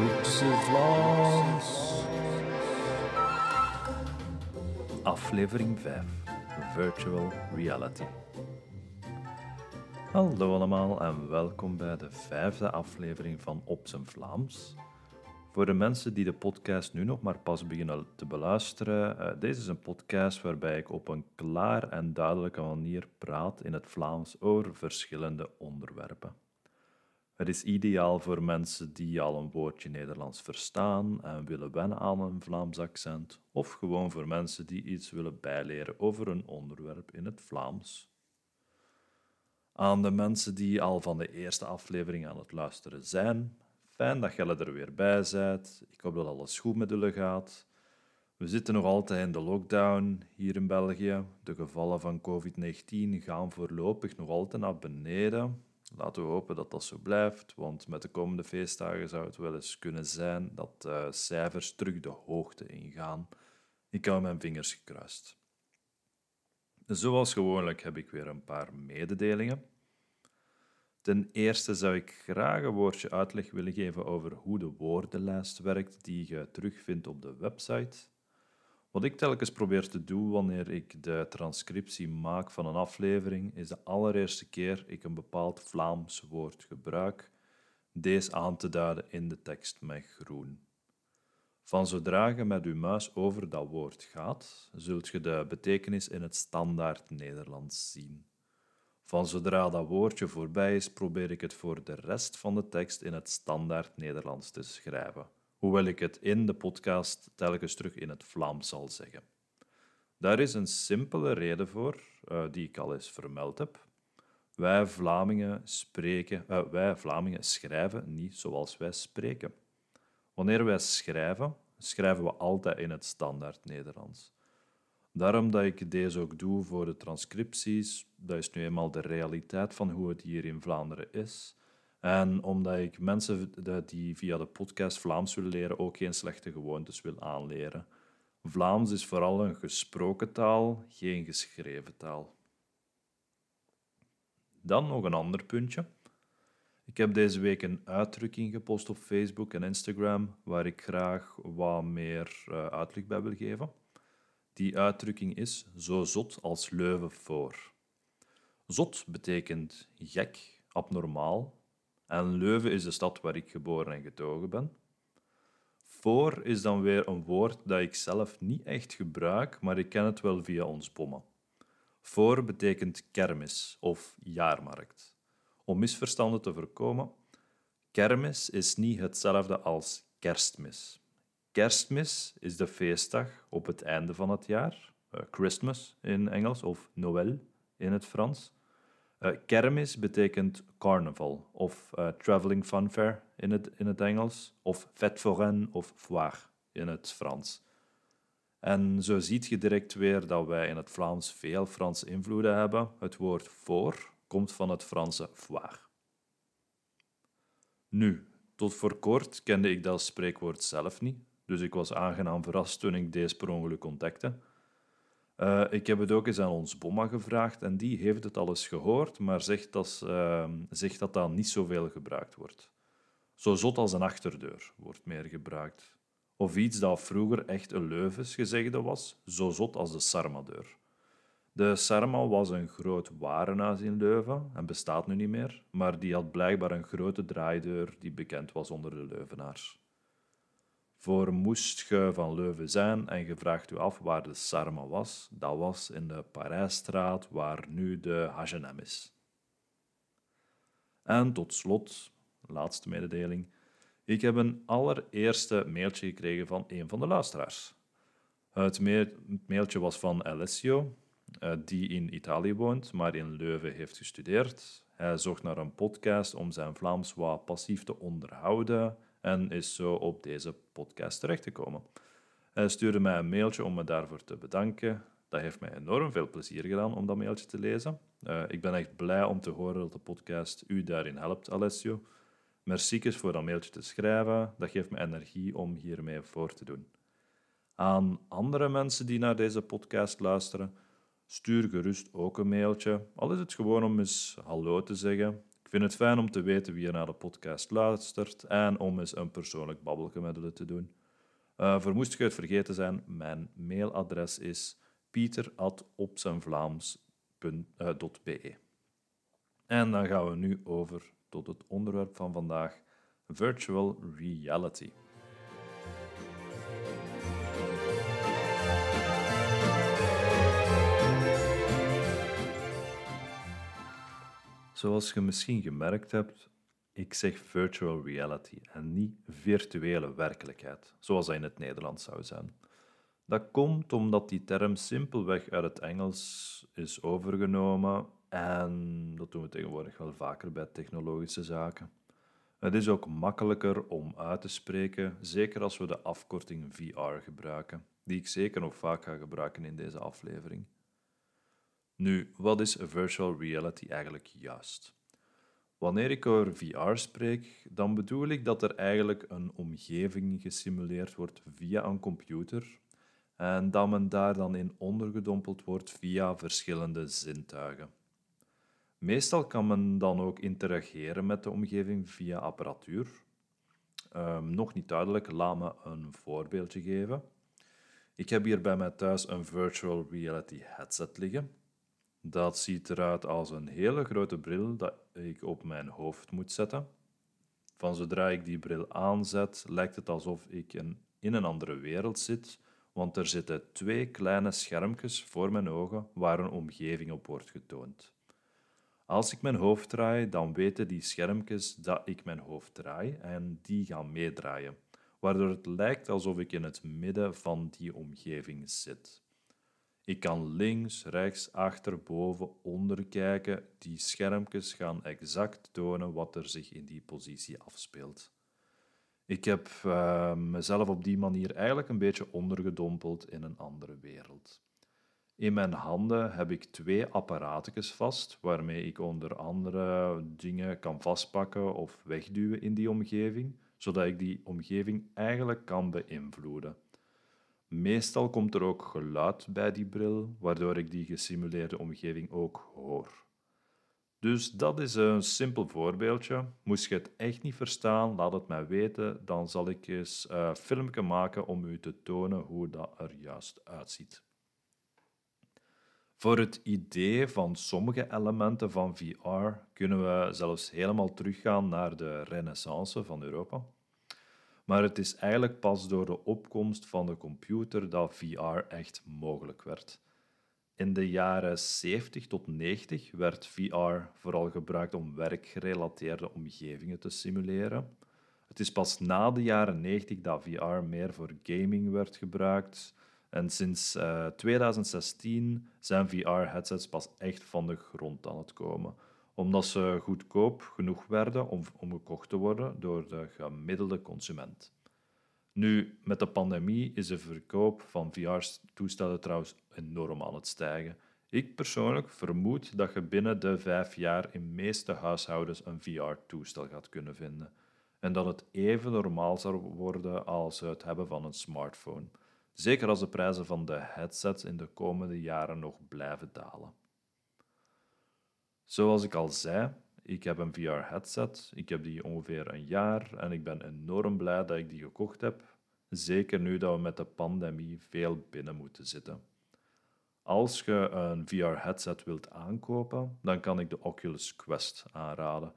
Hoekse Vlaams. Aflevering 5. Virtual Reality. Hallo allemaal en welkom bij de vijfde aflevering van Op zijn Vlaams. Voor de mensen die de podcast nu nog maar pas beginnen te beluisteren, uh, deze is een podcast waarbij ik op een klaar en duidelijke manier praat in het Vlaams over verschillende onderwerpen. Het is ideaal voor mensen die al een woordje Nederlands verstaan en willen wennen aan een Vlaams accent, of gewoon voor mensen die iets willen bijleren over een onderwerp in het Vlaams. Aan de mensen die al van de eerste aflevering aan het luisteren zijn, fijn dat jullie er weer bij bent. Ik hoop dat alles goed met jullie gaat. We zitten nog altijd in de lockdown hier in België. De gevallen van COVID-19 gaan voorlopig nog altijd naar beneden. Laten we hopen dat dat zo blijft, want met de komende feestdagen zou het wel eens kunnen zijn dat de cijfers terug de hoogte ingaan. Ik hou mijn vingers gekruist. Zoals gewoonlijk heb ik weer een paar mededelingen. Ten eerste zou ik graag een woordje uitleg willen geven over hoe de woordenlijst werkt die je terugvindt op de website. Wat ik telkens probeer te doen wanneer ik de transcriptie maak van een aflevering, is de allereerste keer ik een bepaald Vlaams woord gebruik, deze aan te duiden in de tekst met groen. Van zodra je met je muis over dat woord gaat, zult je de betekenis in het standaard Nederlands zien. Van zodra dat woordje voorbij is, probeer ik het voor de rest van de tekst in het standaard Nederlands te schrijven hoewel ik het in de podcast telkens terug in het Vlaams zal zeggen. Daar is een simpele reden voor, uh, die ik al eens vermeld heb. Wij Vlamingen, spreken, uh, wij Vlamingen schrijven niet zoals wij spreken. Wanneer wij schrijven, schrijven we altijd in het standaard Nederlands. Daarom dat ik deze ook doe voor de transcripties, dat is nu eenmaal de realiteit van hoe het hier in Vlaanderen is. En omdat ik mensen die via de podcast Vlaams willen leren ook geen slechte gewoontes wil aanleren. Vlaams is vooral een gesproken taal, geen geschreven taal. Dan nog een ander puntje. Ik heb deze week een uitdrukking gepost op Facebook en Instagram waar ik graag wat meer uh, uitleg bij wil geven. Die uitdrukking is zo zot als Leuven voor. Zot betekent gek, abnormaal, en Leuven is de stad waar ik geboren en getogen ben. Voor is dan weer een woord dat ik zelf niet echt gebruik, maar ik ken het wel via ons bommen. Voor betekent kermis of jaarmarkt. Om misverstanden te voorkomen, kermis is niet hetzelfde als kerstmis. Kerstmis is de feestdag op het einde van het jaar, uh, Christmas in Engels of Noël in het Frans. Uh, kermis betekent carnaval of uh, traveling funfair in het, in het Engels, of fête foraine of foire in het Frans. En zo ziet je direct weer dat wij in het Vlaams veel Franse invloeden hebben. Het woord voor komt van het Franse foire. Nu, tot voor kort kende ik dat spreekwoord zelf niet, dus ik was aangenaam verrast toen ik deze per ongeluk ontdekte. Uh, ik heb het ook eens aan ons bomma gevraagd en die heeft het al eens gehoord, maar zegt dat, uh, zegt dat dat niet zoveel gebruikt wordt. Zo zot als een achterdeur wordt meer gebruikt. Of iets dat vroeger echt een Leuvensgezegde was, zo zot als de Sarmadeur. De Sarma was een groot warenhuis in Leuven en bestaat nu niet meer, maar die had blijkbaar een grote draaideur die bekend was onder de Leuvenaars. Voor moest je van Leuven zijn en je vraagt u af waar de Sarma was, dat was in de Parijsstraat waar nu de H&M is. En tot slot, laatste mededeling. Ik heb een allereerste mailtje gekregen van een van de luisteraars. Het, mailtje was van Alessio, eh, die in Italië woont, maar in Leuven heeft gestudeerd. Hij zocht naar een podcast om zijn Vlaams passief te onderhouden en is zo op deze podcast terechtgekomen. Hij stuurde mij een mailtje om me daarvoor te bedanken. Dat heeft mij enorm veel plezier gedaan om dat mailtje te lezen. Uh, ik ben echt blij om te horen dat de podcast u daarin helpt, Alessio. Merci voor dat mailtje te schrijven. Dat geeft me energie om hiermee voor te doen. Aan andere mensen die naar deze podcast luisteren, stuur gerust ook een mailtje. Al is het gewoon om eens hallo te zeggen vind het fijn om te weten wie er naar de podcast luistert en om eens een persoonlijk babbelje met jullie te doen. Uh, voor moest je het vergeten zijn, mijn mailadres is pieter.opzijnvlaams.be. En dan gaan we nu over tot het onderwerp van vandaag, virtual reality. Zoals je misschien gemerkt hebt, ik zeg virtual reality en niet virtuele werkelijkheid, zoals dat in het Nederlands zou zijn. Dat komt omdat die term simpelweg uit het Engels is overgenomen en dat doen we tegenwoordig wel vaker bij technologische zaken. Het is ook makkelijker om uit te spreken, zeker als we de afkorting VR gebruiken, die ik zeker nog vaak ga gebruiken in deze aflevering. Nu, wat is virtual reality eigenlijk juist? Wanneer ik over VR spreek, dan bedoel ik dat er eigenlijk een omgeving gesimuleerd wordt via een computer en dat men daar dan in ondergedompeld wordt via verschillende zintuigen. Meestal kan men dan ook interageren met de omgeving via apparatuur. Um, nog niet duidelijk, laat me een voorbeeldje geven. Ik heb hier bij mij thuis een virtual reality headset liggen. Dat ziet eruit als een hele grote bril dat ik op mijn hoofd moet zetten. Van zodra ik die bril aanzet, lijkt het alsof ik in een andere wereld zit, want er zitten twee kleine schermpjes voor mijn ogen waar een omgeving op wordt getoond. Als ik mijn hoofd draai, dan weten die schermpjes dat ik mijn hoofd draai en die gaan meedraaien, waardoor het lijkt alsof ik in het midden van die omgeving zit. Ik kan links, rechts, achter, boven, onder kijken. Die schermpjes gaan exact tonen wat er zich in die positie afspeelt. Ik heb uh, mezelf op die manier eigenlijk een beetje ondergedompeld in een andere wereld. In mijn handen heb ik twee apparaatjes vast, waarmee ik onder andere dingen kan vastpakken of wegduwen in die omgeving, zodat ik die omgeving eigenlijk kan beïnvloeden. Meestal komt er ook geluid bij die bril, waardoor ik die gesimuleerde omgeving ook hoor. Dus dat is een simpel voorbeeldje. Moest je het echt niet verstaan, laat het mij weten. Dan zal ik eens een filmpje maken om u te tonen hoe dat er juist uitziet. Voor het idee van sommige elementen van VR kunnen we zelfs helemaal teruggaan naar de renaissance van Europa. Maar het is eigenlijk pas door de opkomst van de computer dat VR echt mogelijk werd. In de jaren 70 tot 90 werd VR vooral gebruikt om werkgerelateerde omgevingen te simuleren. Het is pas na de jaren 90 dat VR meer voor gaming werd gebruikt. En sinds 2016 eh, zijn VR-headsets pas echt van de grond aan het komen omdat ze goedkoop genoeg werden om, gekocht te worden door de gemiddelde consument. Nu, met de pandemie is de verkoop van VR-toestellen trouwens enorm aan het stijgen. Ik persoonlijk vermoed dat je binnen de vijf jaar in meeste huishoudens een VR-toestel gaat kunnen vinden. En dat het even normaal zal worden als het hebben van een smartphone. Zeker als de prijzen van de headsets in de komende jaren nog blijven dalen. Zoals ik al zei, ik heb een VR-headset. Ik heb die ongeveer een jaar en ik ben enorm blij dat ik die gekocht heb. Zeker nu dat we met de pandemie veel binnen moeten zitten. Als je een VR-headset wilt aankopen, dan kan ik de Oculus Quest aanraden.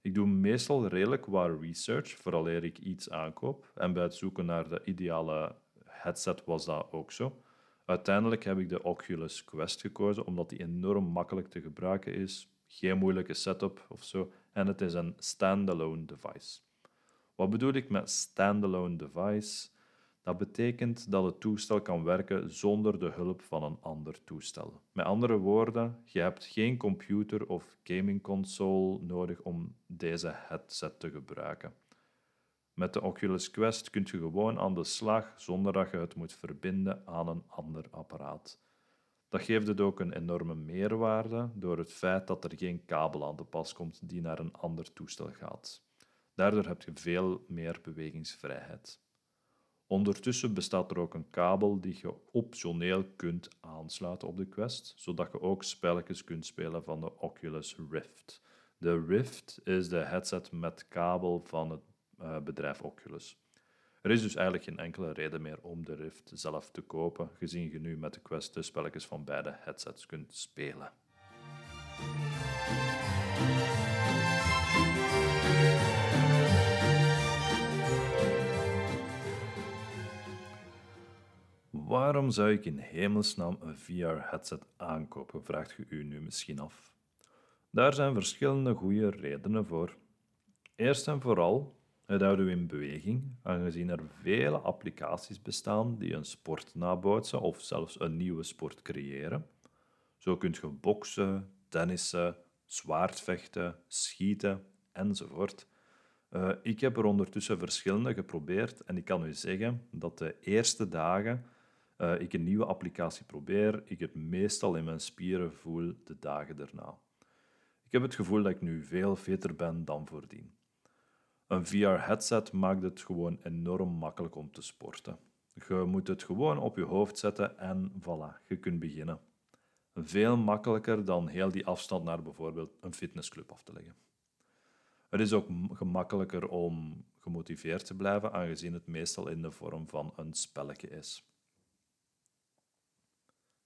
Ik doe meestal redelijk wat research vooraleer ik iets aankoop. En bij het zoeken naar de ideale headset was dat ook zo. Uiteindelijk heb ik de Oculus Quest gekozen omdat die enorm makkelijk te gebruiken is geen moeilijke setup of zo. En het is een standalone device. Wat bedoel ik met standalone device? Dat betekent dat het toestel kan werken zonder de hulp van een ander toestel. Met andere woorden, je hebt geen computer of gaming console nodig om deze headset te gebruiken. Met de Oculus Quest kun je gewoon aan de slag zonder dat je het moet verbinden aan een ander apparaat. Dat geeft het ook een enorme meerwaarde door het feit dat er geen kabel aan de pas komt die naar een ander toestel gaat. Daardoor heb je veel meer bewegingsvrijheid. Ondertussen bestaat er ook een kabel die je optioneel kunt aansluiten op de Quest, zodat je ook spelletjes kunt spelen van de Oculus Rift. De Rift is de headset met kabel van het uh, bedrijf Oculus. Er is dus eigenlijk geen enkele reden meer om de Rift zelf te kopen, gezien je nu met de Quest de spelletjes van beide headsets kunt spelen. Waarom zou ik in hemelsnaam een VR-headset aankopen, vraagt je u nu misschien af. Daar zijn verschillende goede redenen voor. Eerst en vooral, het houdt u in beweging, aangezien er vele applicaties bestaan die een sport nabootsen of zelfs een nieuwe sport creëren. Zo kunt je boksen, tennissen, zwaardvechten, schieten enzovoort. Uh, ik heb er ondertussen verschillende geprobeerd en ik kan u zeggen dat de eerste dagen uh, ik een nieuwe applicatie probeer, ik het meestal in mijn spieren voel de dagen daarna. Ik heb het gevoel dat ik nu veel fitter ben dan voordien. Een VR-headset maakt het gewoon enorm makkelijk om te sporten. Je moet het gewoon op je hoofd zetten en voilà, je kunt beginnen. Veel makkelijker dan heel die afstand naar bijvoorbeeld een fitnessclub af te leggen. Het is ook gemakkelijker om gemotiveerd te blijven, aangezien het meestal in de vorm van een spelletje is.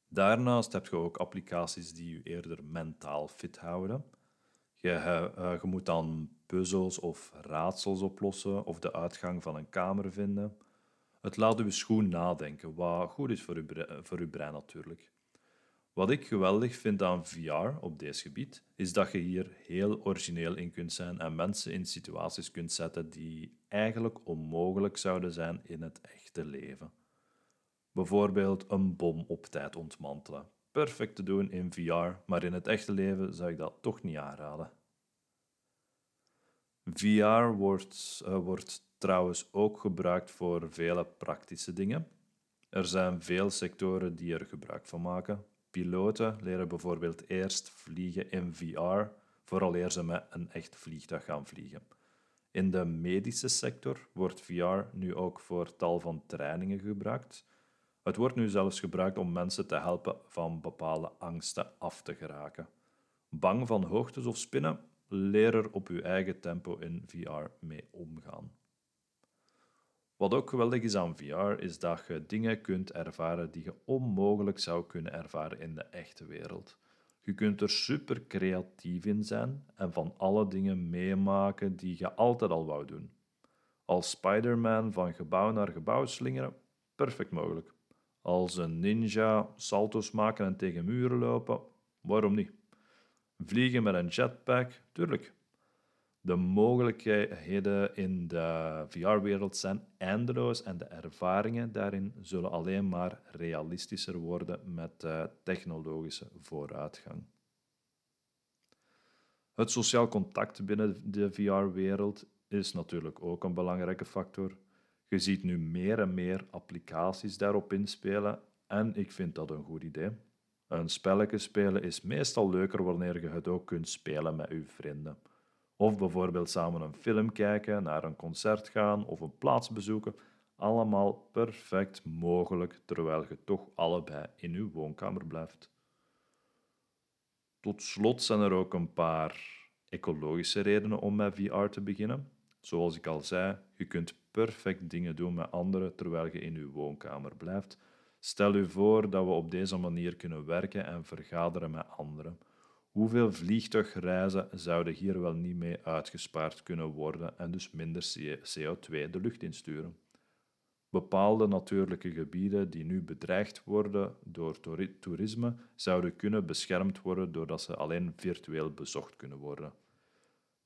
Daarnaast heb je ook applicaties die je eerder mentaal fit houden. Je, uh, je, moet dan puzzels of raadsels oplossen of de uitgang van een kamer vinden. Het laat je schoen nadenken, wat goed is voor je, voor je brein natuurlijk. Wat ik geweldig vind aan VR op deze gebied, is dat je hier heel origineel in kunt zijn en mensen in situaties kunt zetten die eigenlijk onmogelijk zouden zijn in het echte leven. Bijvoorbeeld een bom op tijd ontmantelen. Perfect te doen in VR, maar in het echte leven zou ik dat toch niet aanraden. VR wordt, uh, wordt trouwens ook gebruikt voor vele praktische dingen. Er zijn veel sectoren die er gebruik van maken. Piloten leren bijvoorbeeld eerst vliegen in VR, vooraleer ze met een echt vliegtuig gaan vliegen. In de medische sector wordt VR nu ook voor tal van trainingen gebruikt, het wordt nu zelfs gebruikt om mensen te helpen van bepaalde angsten af te geraken. Bang van hoogtes of spinnen? Leer er op uw eigen tempo in VR mee omgaan. Wat ook geweldig is aan VR, is dat je dingen kunt ervaren die je onmogelijk zou kunnen ervaren in de echte wereld. Je kunt er super creatief in zijn en van alle dingen meemaken die je altijd al wou doen. Als Spider-Man van gebouw naar gebouw slingeren, perfect mogelijk. Als een ninja salto's maken en tegen muren lopen, waarom niet? Vliegen met een jetpack, tuurlijk. De mogelijkheden in de VR-wereld zijn eindeloos en de ervaringen daarin zullen alleen maar realistischer worden met technologische vooruitgang. Het sociaal contact binnen de VR-wereld is natuurlijk ook een belangrijke factor. Je ziet nu meer en meer applicaties daarop inspelen en ik vind dat een goed idee. Een spelletje spelen is meestal leuker wanneer je het ook kunt spelen met je vrienden. Of bijvoorbeeld samen een film kijken, naar een concert gaan of een plaats bezoeken. Allemaal perfect mogelijk terwijl je toch allebei in je woonkamer blijft. Tot slot zijn er ook een paar ecologische redenen om met VR te beginnen. Zoals ik al zei, je kunt perfect dingen doen met anderen terwijl je in je woonkamer blijft. Stel u voor dat we op deze manier kunnen werken en vergaderen met anderen. Hoeveel vliegtuigreizen zouden hier wel niet mee uitgespaard kunnen worden en dus minder CO2 de lucht insturen? Bepaalde natuurlijke gebieden die nu bedreigd worden door toerisme zouden kunnen beschermd worden doordat ze alleen virtueel bezocht kunnen worden.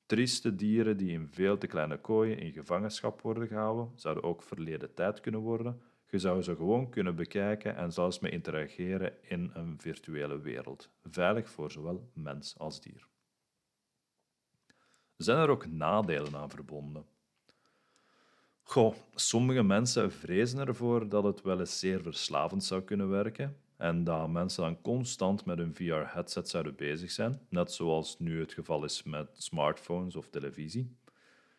Trieste dieren die in veel te kleine kooien in gevangenschap worden gehouden, zouden ook verleden tijd kunnen worden. Je zou ze gewoon kunnen bekijken en zelfs mee interageren in een virtuele wereld, veilig voor zowel mens als dier. Zijn er ook nadelen aan verbonden? Goh, sommige mensen vrezen ervoor dat het wel eens zeer verslavend zou kunnen werken en dat mensen dan constant met hun VR-headset zouden bezig zijn, net zoals nu het geval is met smartphones of televisie.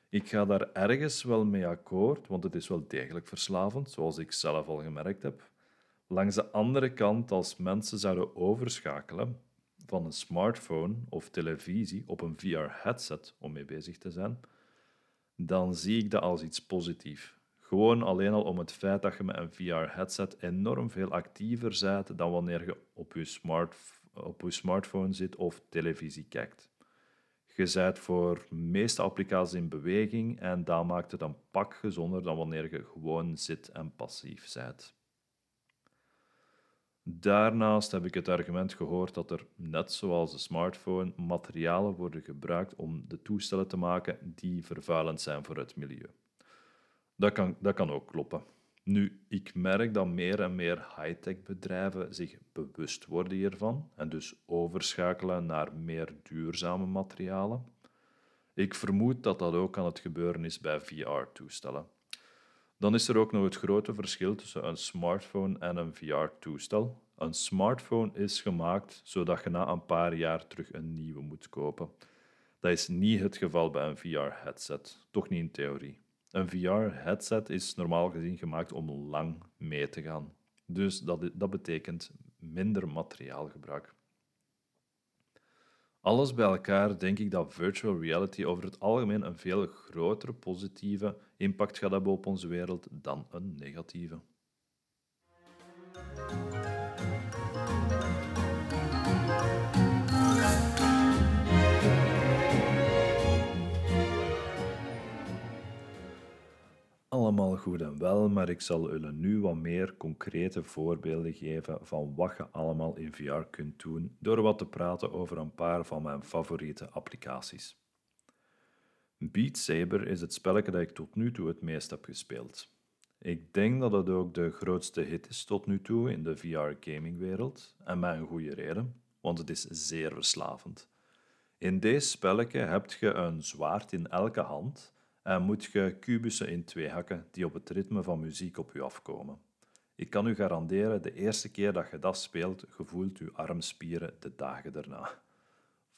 Ik ga daar ergens wel mee akkoord, want het is wel degelijk verslavend, zoals ik zelf al gemerkt heb. Langs de andere kant, als mensen zouden overschakelen van een smartphone of televisie op een VR-headset om mee bezig te zijn, dan zie ik dat als iets positiefs. Gewoon alleen al om het feit dat je met een VR-headset enorm veel actiever bent dan wanneer je op je, smart, op je smartphone zit of televisie kijkt. Je bent voor de meeste applicaties in beweging en dat maakt het een pak gezonder dan wanneer je gewoon zit en passief bent. Daarnaast heb ik het argument gehoord dat er, net zoals de smartphone, materialen worden gebruikt om de toestellen te maken die vervuilend zijn voor het milieu. Dat kan, dat kan ook kloppen. Nu, ik merk dat meer en meer high-tech bedrijven zich bewust worden hiervan en dus overschakelen naar meer duurzame materialen. Ik vermoed dat dat ook aan het gebeuren is bij VR-toestellen. Dan is er ook nog het grote verschil tussen een smartphone en een VR-toestel. Een smartphone is gemaakt zodat je na een paar jaar terug een nieuwe moet kopen. Dat is niet het geval bij een VR-headset, toch niet in theorie. Een VR-headset is normaal gezien gemaakt om lang mee te gaan. Dus dat, dat betekent minder materiaalgebruik. Alles bij elkaar denk ik dat virtual reality over het algemeen een veel grotere positieve impact gaat hebben op onze wereld dan een negatieve. Allemaal goed en wel, maar ik zal jullie nu wat meer concrete voorbeelden geven van wat je allemaal in VR kunt doen door wat te praten over een paar van mijn favoriete applicaties. Beat Saber is het spelletje dat ik tot nu toe het meest heb gespeeld. Ik denk dat het ook de grootste hit is tot nu toe in de VR-gamingwereld, en met een goede reden, want het is zeer verslavend. In deze spelletje heb je een zwaard in elke hand en moet je kubussen in twee hakken die op het ritme van muziek op je afkomen. Ik kan u garanderen, de eerste keer dat je dat speelt, gevoelt je armspieren de dagen daarna.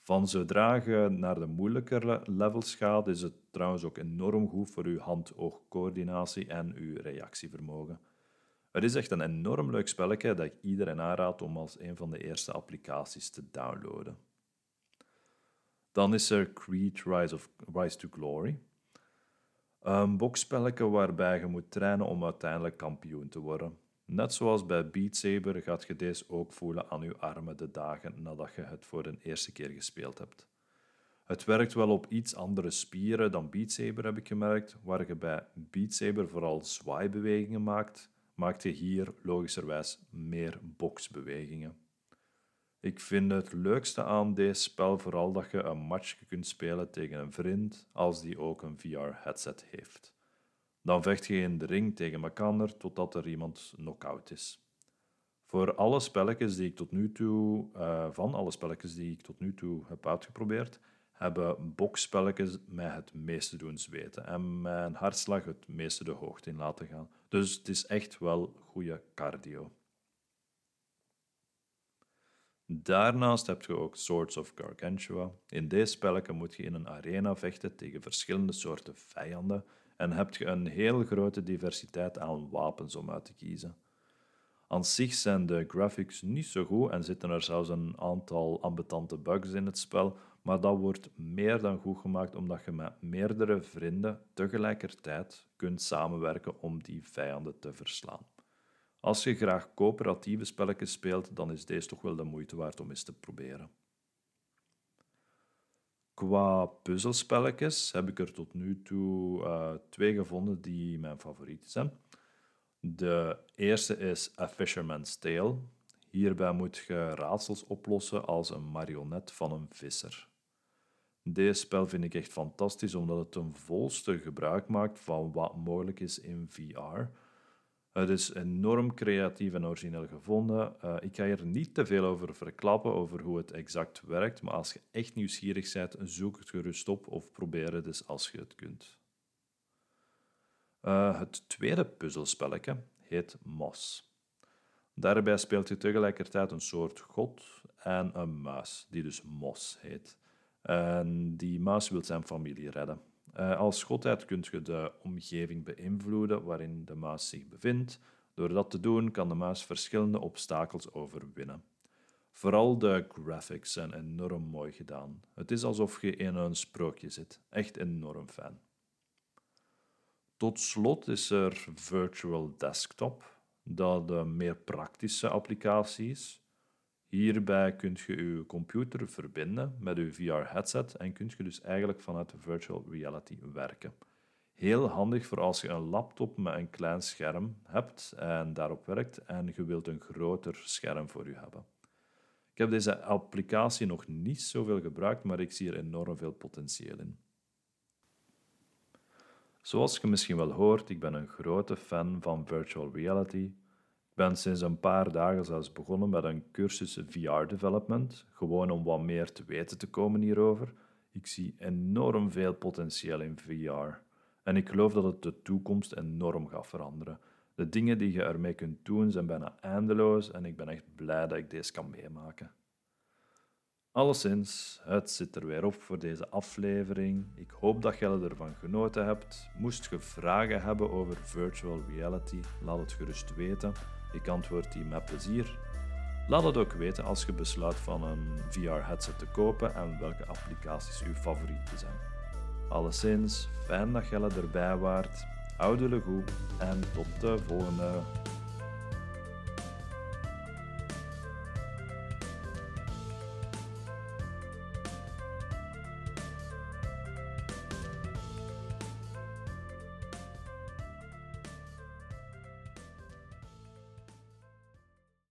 Van zodra je naar de moeilijkere levels gaat, is het trouwens ook enorm goed voor uw hand-oogcoördinatie en uw reactievermogen. Het is echt een enorm leuk spelletje dat ik iedereen aanraad om als een van de eerste applicaties te downloaden. Dan is er Creed Rise, of, Rise to Glory. Een bokspelletje waarbij je moet trainen om uiteindelijk kampioen te worden. Net zoals bij Beat Saber gaat je deze ook voelen aan je armen de dagen nadat je het voor de eerste keer gespeeld hebt. Het werkt wel op iets andere spieren dan Beat Saber, heb ik gemerkt. Waar je bij Beat Saber vooral zwaaibewegingen maakt, maakt je hier logischerwijs meer boksbewegingen. Ik vind het leukste aan deze spel vooral dat je een match kunt spelen tegen een vriend als die ook een VR-headset heeft. Dan vecht je in de ring tegen elkaar totdat er iemand knock-out is. Voor alle spelletjes die ik tot nu toe, uh, van alle spelletjes die ik tot nu toe heb uitgeprobeerd, hebben boksspelletjes mij het meeste doen zweten en mijn hartslag het meeste de hoogte in laten gaan. Dus het is echt wel goede cardio. Daarnaast heb je ook Swords of Gargantua. In deze spelletje moet je in een arena vechten tegen verschillende soorten vijanden en heb je een heel grote diversiteit aan wapens om uit te kiezen. Aan zich zijn de graphics niet zo goed en zitten er zelfs een aantal ambetante bugs in het spel, maar dat wordt meer dan goed gemaakt omdat je met meerdere vrienden tegelijkertijd kunt samenwerken om die vijanden te verslaan. Als je graag coöperatieve spelletjes speelt, dan is deze toch wel de moeite waard om eens te proberen. Qua puzzelspelletjes heb ik er tot nu toe uh, twee gevonden die mijn favorieten zijn. De eerste is A Fisherman's Tale. Hierbij moet je raadsels oplossen als een marionet van een visser. Deze spel vind ik echt fantastisch omdat het een volste gebruik maakt van wat mogelijk is in VR het is enorm creatief en origineel gevonden. Uh, ik ga hier niet te veel over verklappen, over hoe het exact werkt, maar als je echt nieuwsgierig bent, zoek het gerust op of probeer het eens als je het kunt. Uh, het tweede puzzelspelletje heet Mos. Daarbij speelt je tegelijkertijd een soort god en een muis, die dus Mos heet. En die muis wil zijn familie redden. Uh, als godheid kunt je de omgeving beïnvloeden waarin de muis zich bevindt. Door dat te doen kan de muis verschillende obstakels overwinnen. Vooral de graphics zijn enorm mooi gedaan. Het is alsof je in een sprookje zit. Echt enorm fijn. Tot slot is er Virtual Desktop, dat een meer praktische applicatie is. Hierbij kunt je je computer verbinden met je VR-headset en kunt je dus eigenlijk vanuit virtual reality werken. Heel handig voor als je een laptop met een klein scherm hebt en daarop werkt en je wilt een groter scherm voor je hebben. Ik heb deze applicatie nog niet zoveel gebruikt, maar ik zie er enorm veel potentieel in. Zoals je misschien wel hoort, ik ben een grote fan van virtual reality. Ben sinds een paar dagen zelfs begonnen met een cursus VR development, gewoon om wat meer te weten te komen hierover. Ik zie enorm veel potentieel in VR. En ik geloof dat het de toekomst enorm gaat veranderen. De dingen die je ermee kunt doen zijn bijna eindeloos en ik ben echt blij dat ik deze kan meemaken. Alleszins, het zit er weer op voor deze aflevering. Ik hoop dat je ervan genoten hebt. Moest je vragen hebben over virtual reality, laat het gerust weten. Ik antwoord die met plezier. Laat het ook weten als je besluit van een VR-headset te kopen en welke applicaties uw favorieten zijn. Alleszins, fijn dat je erbij waart. Houd jullie goed en tot de volgende.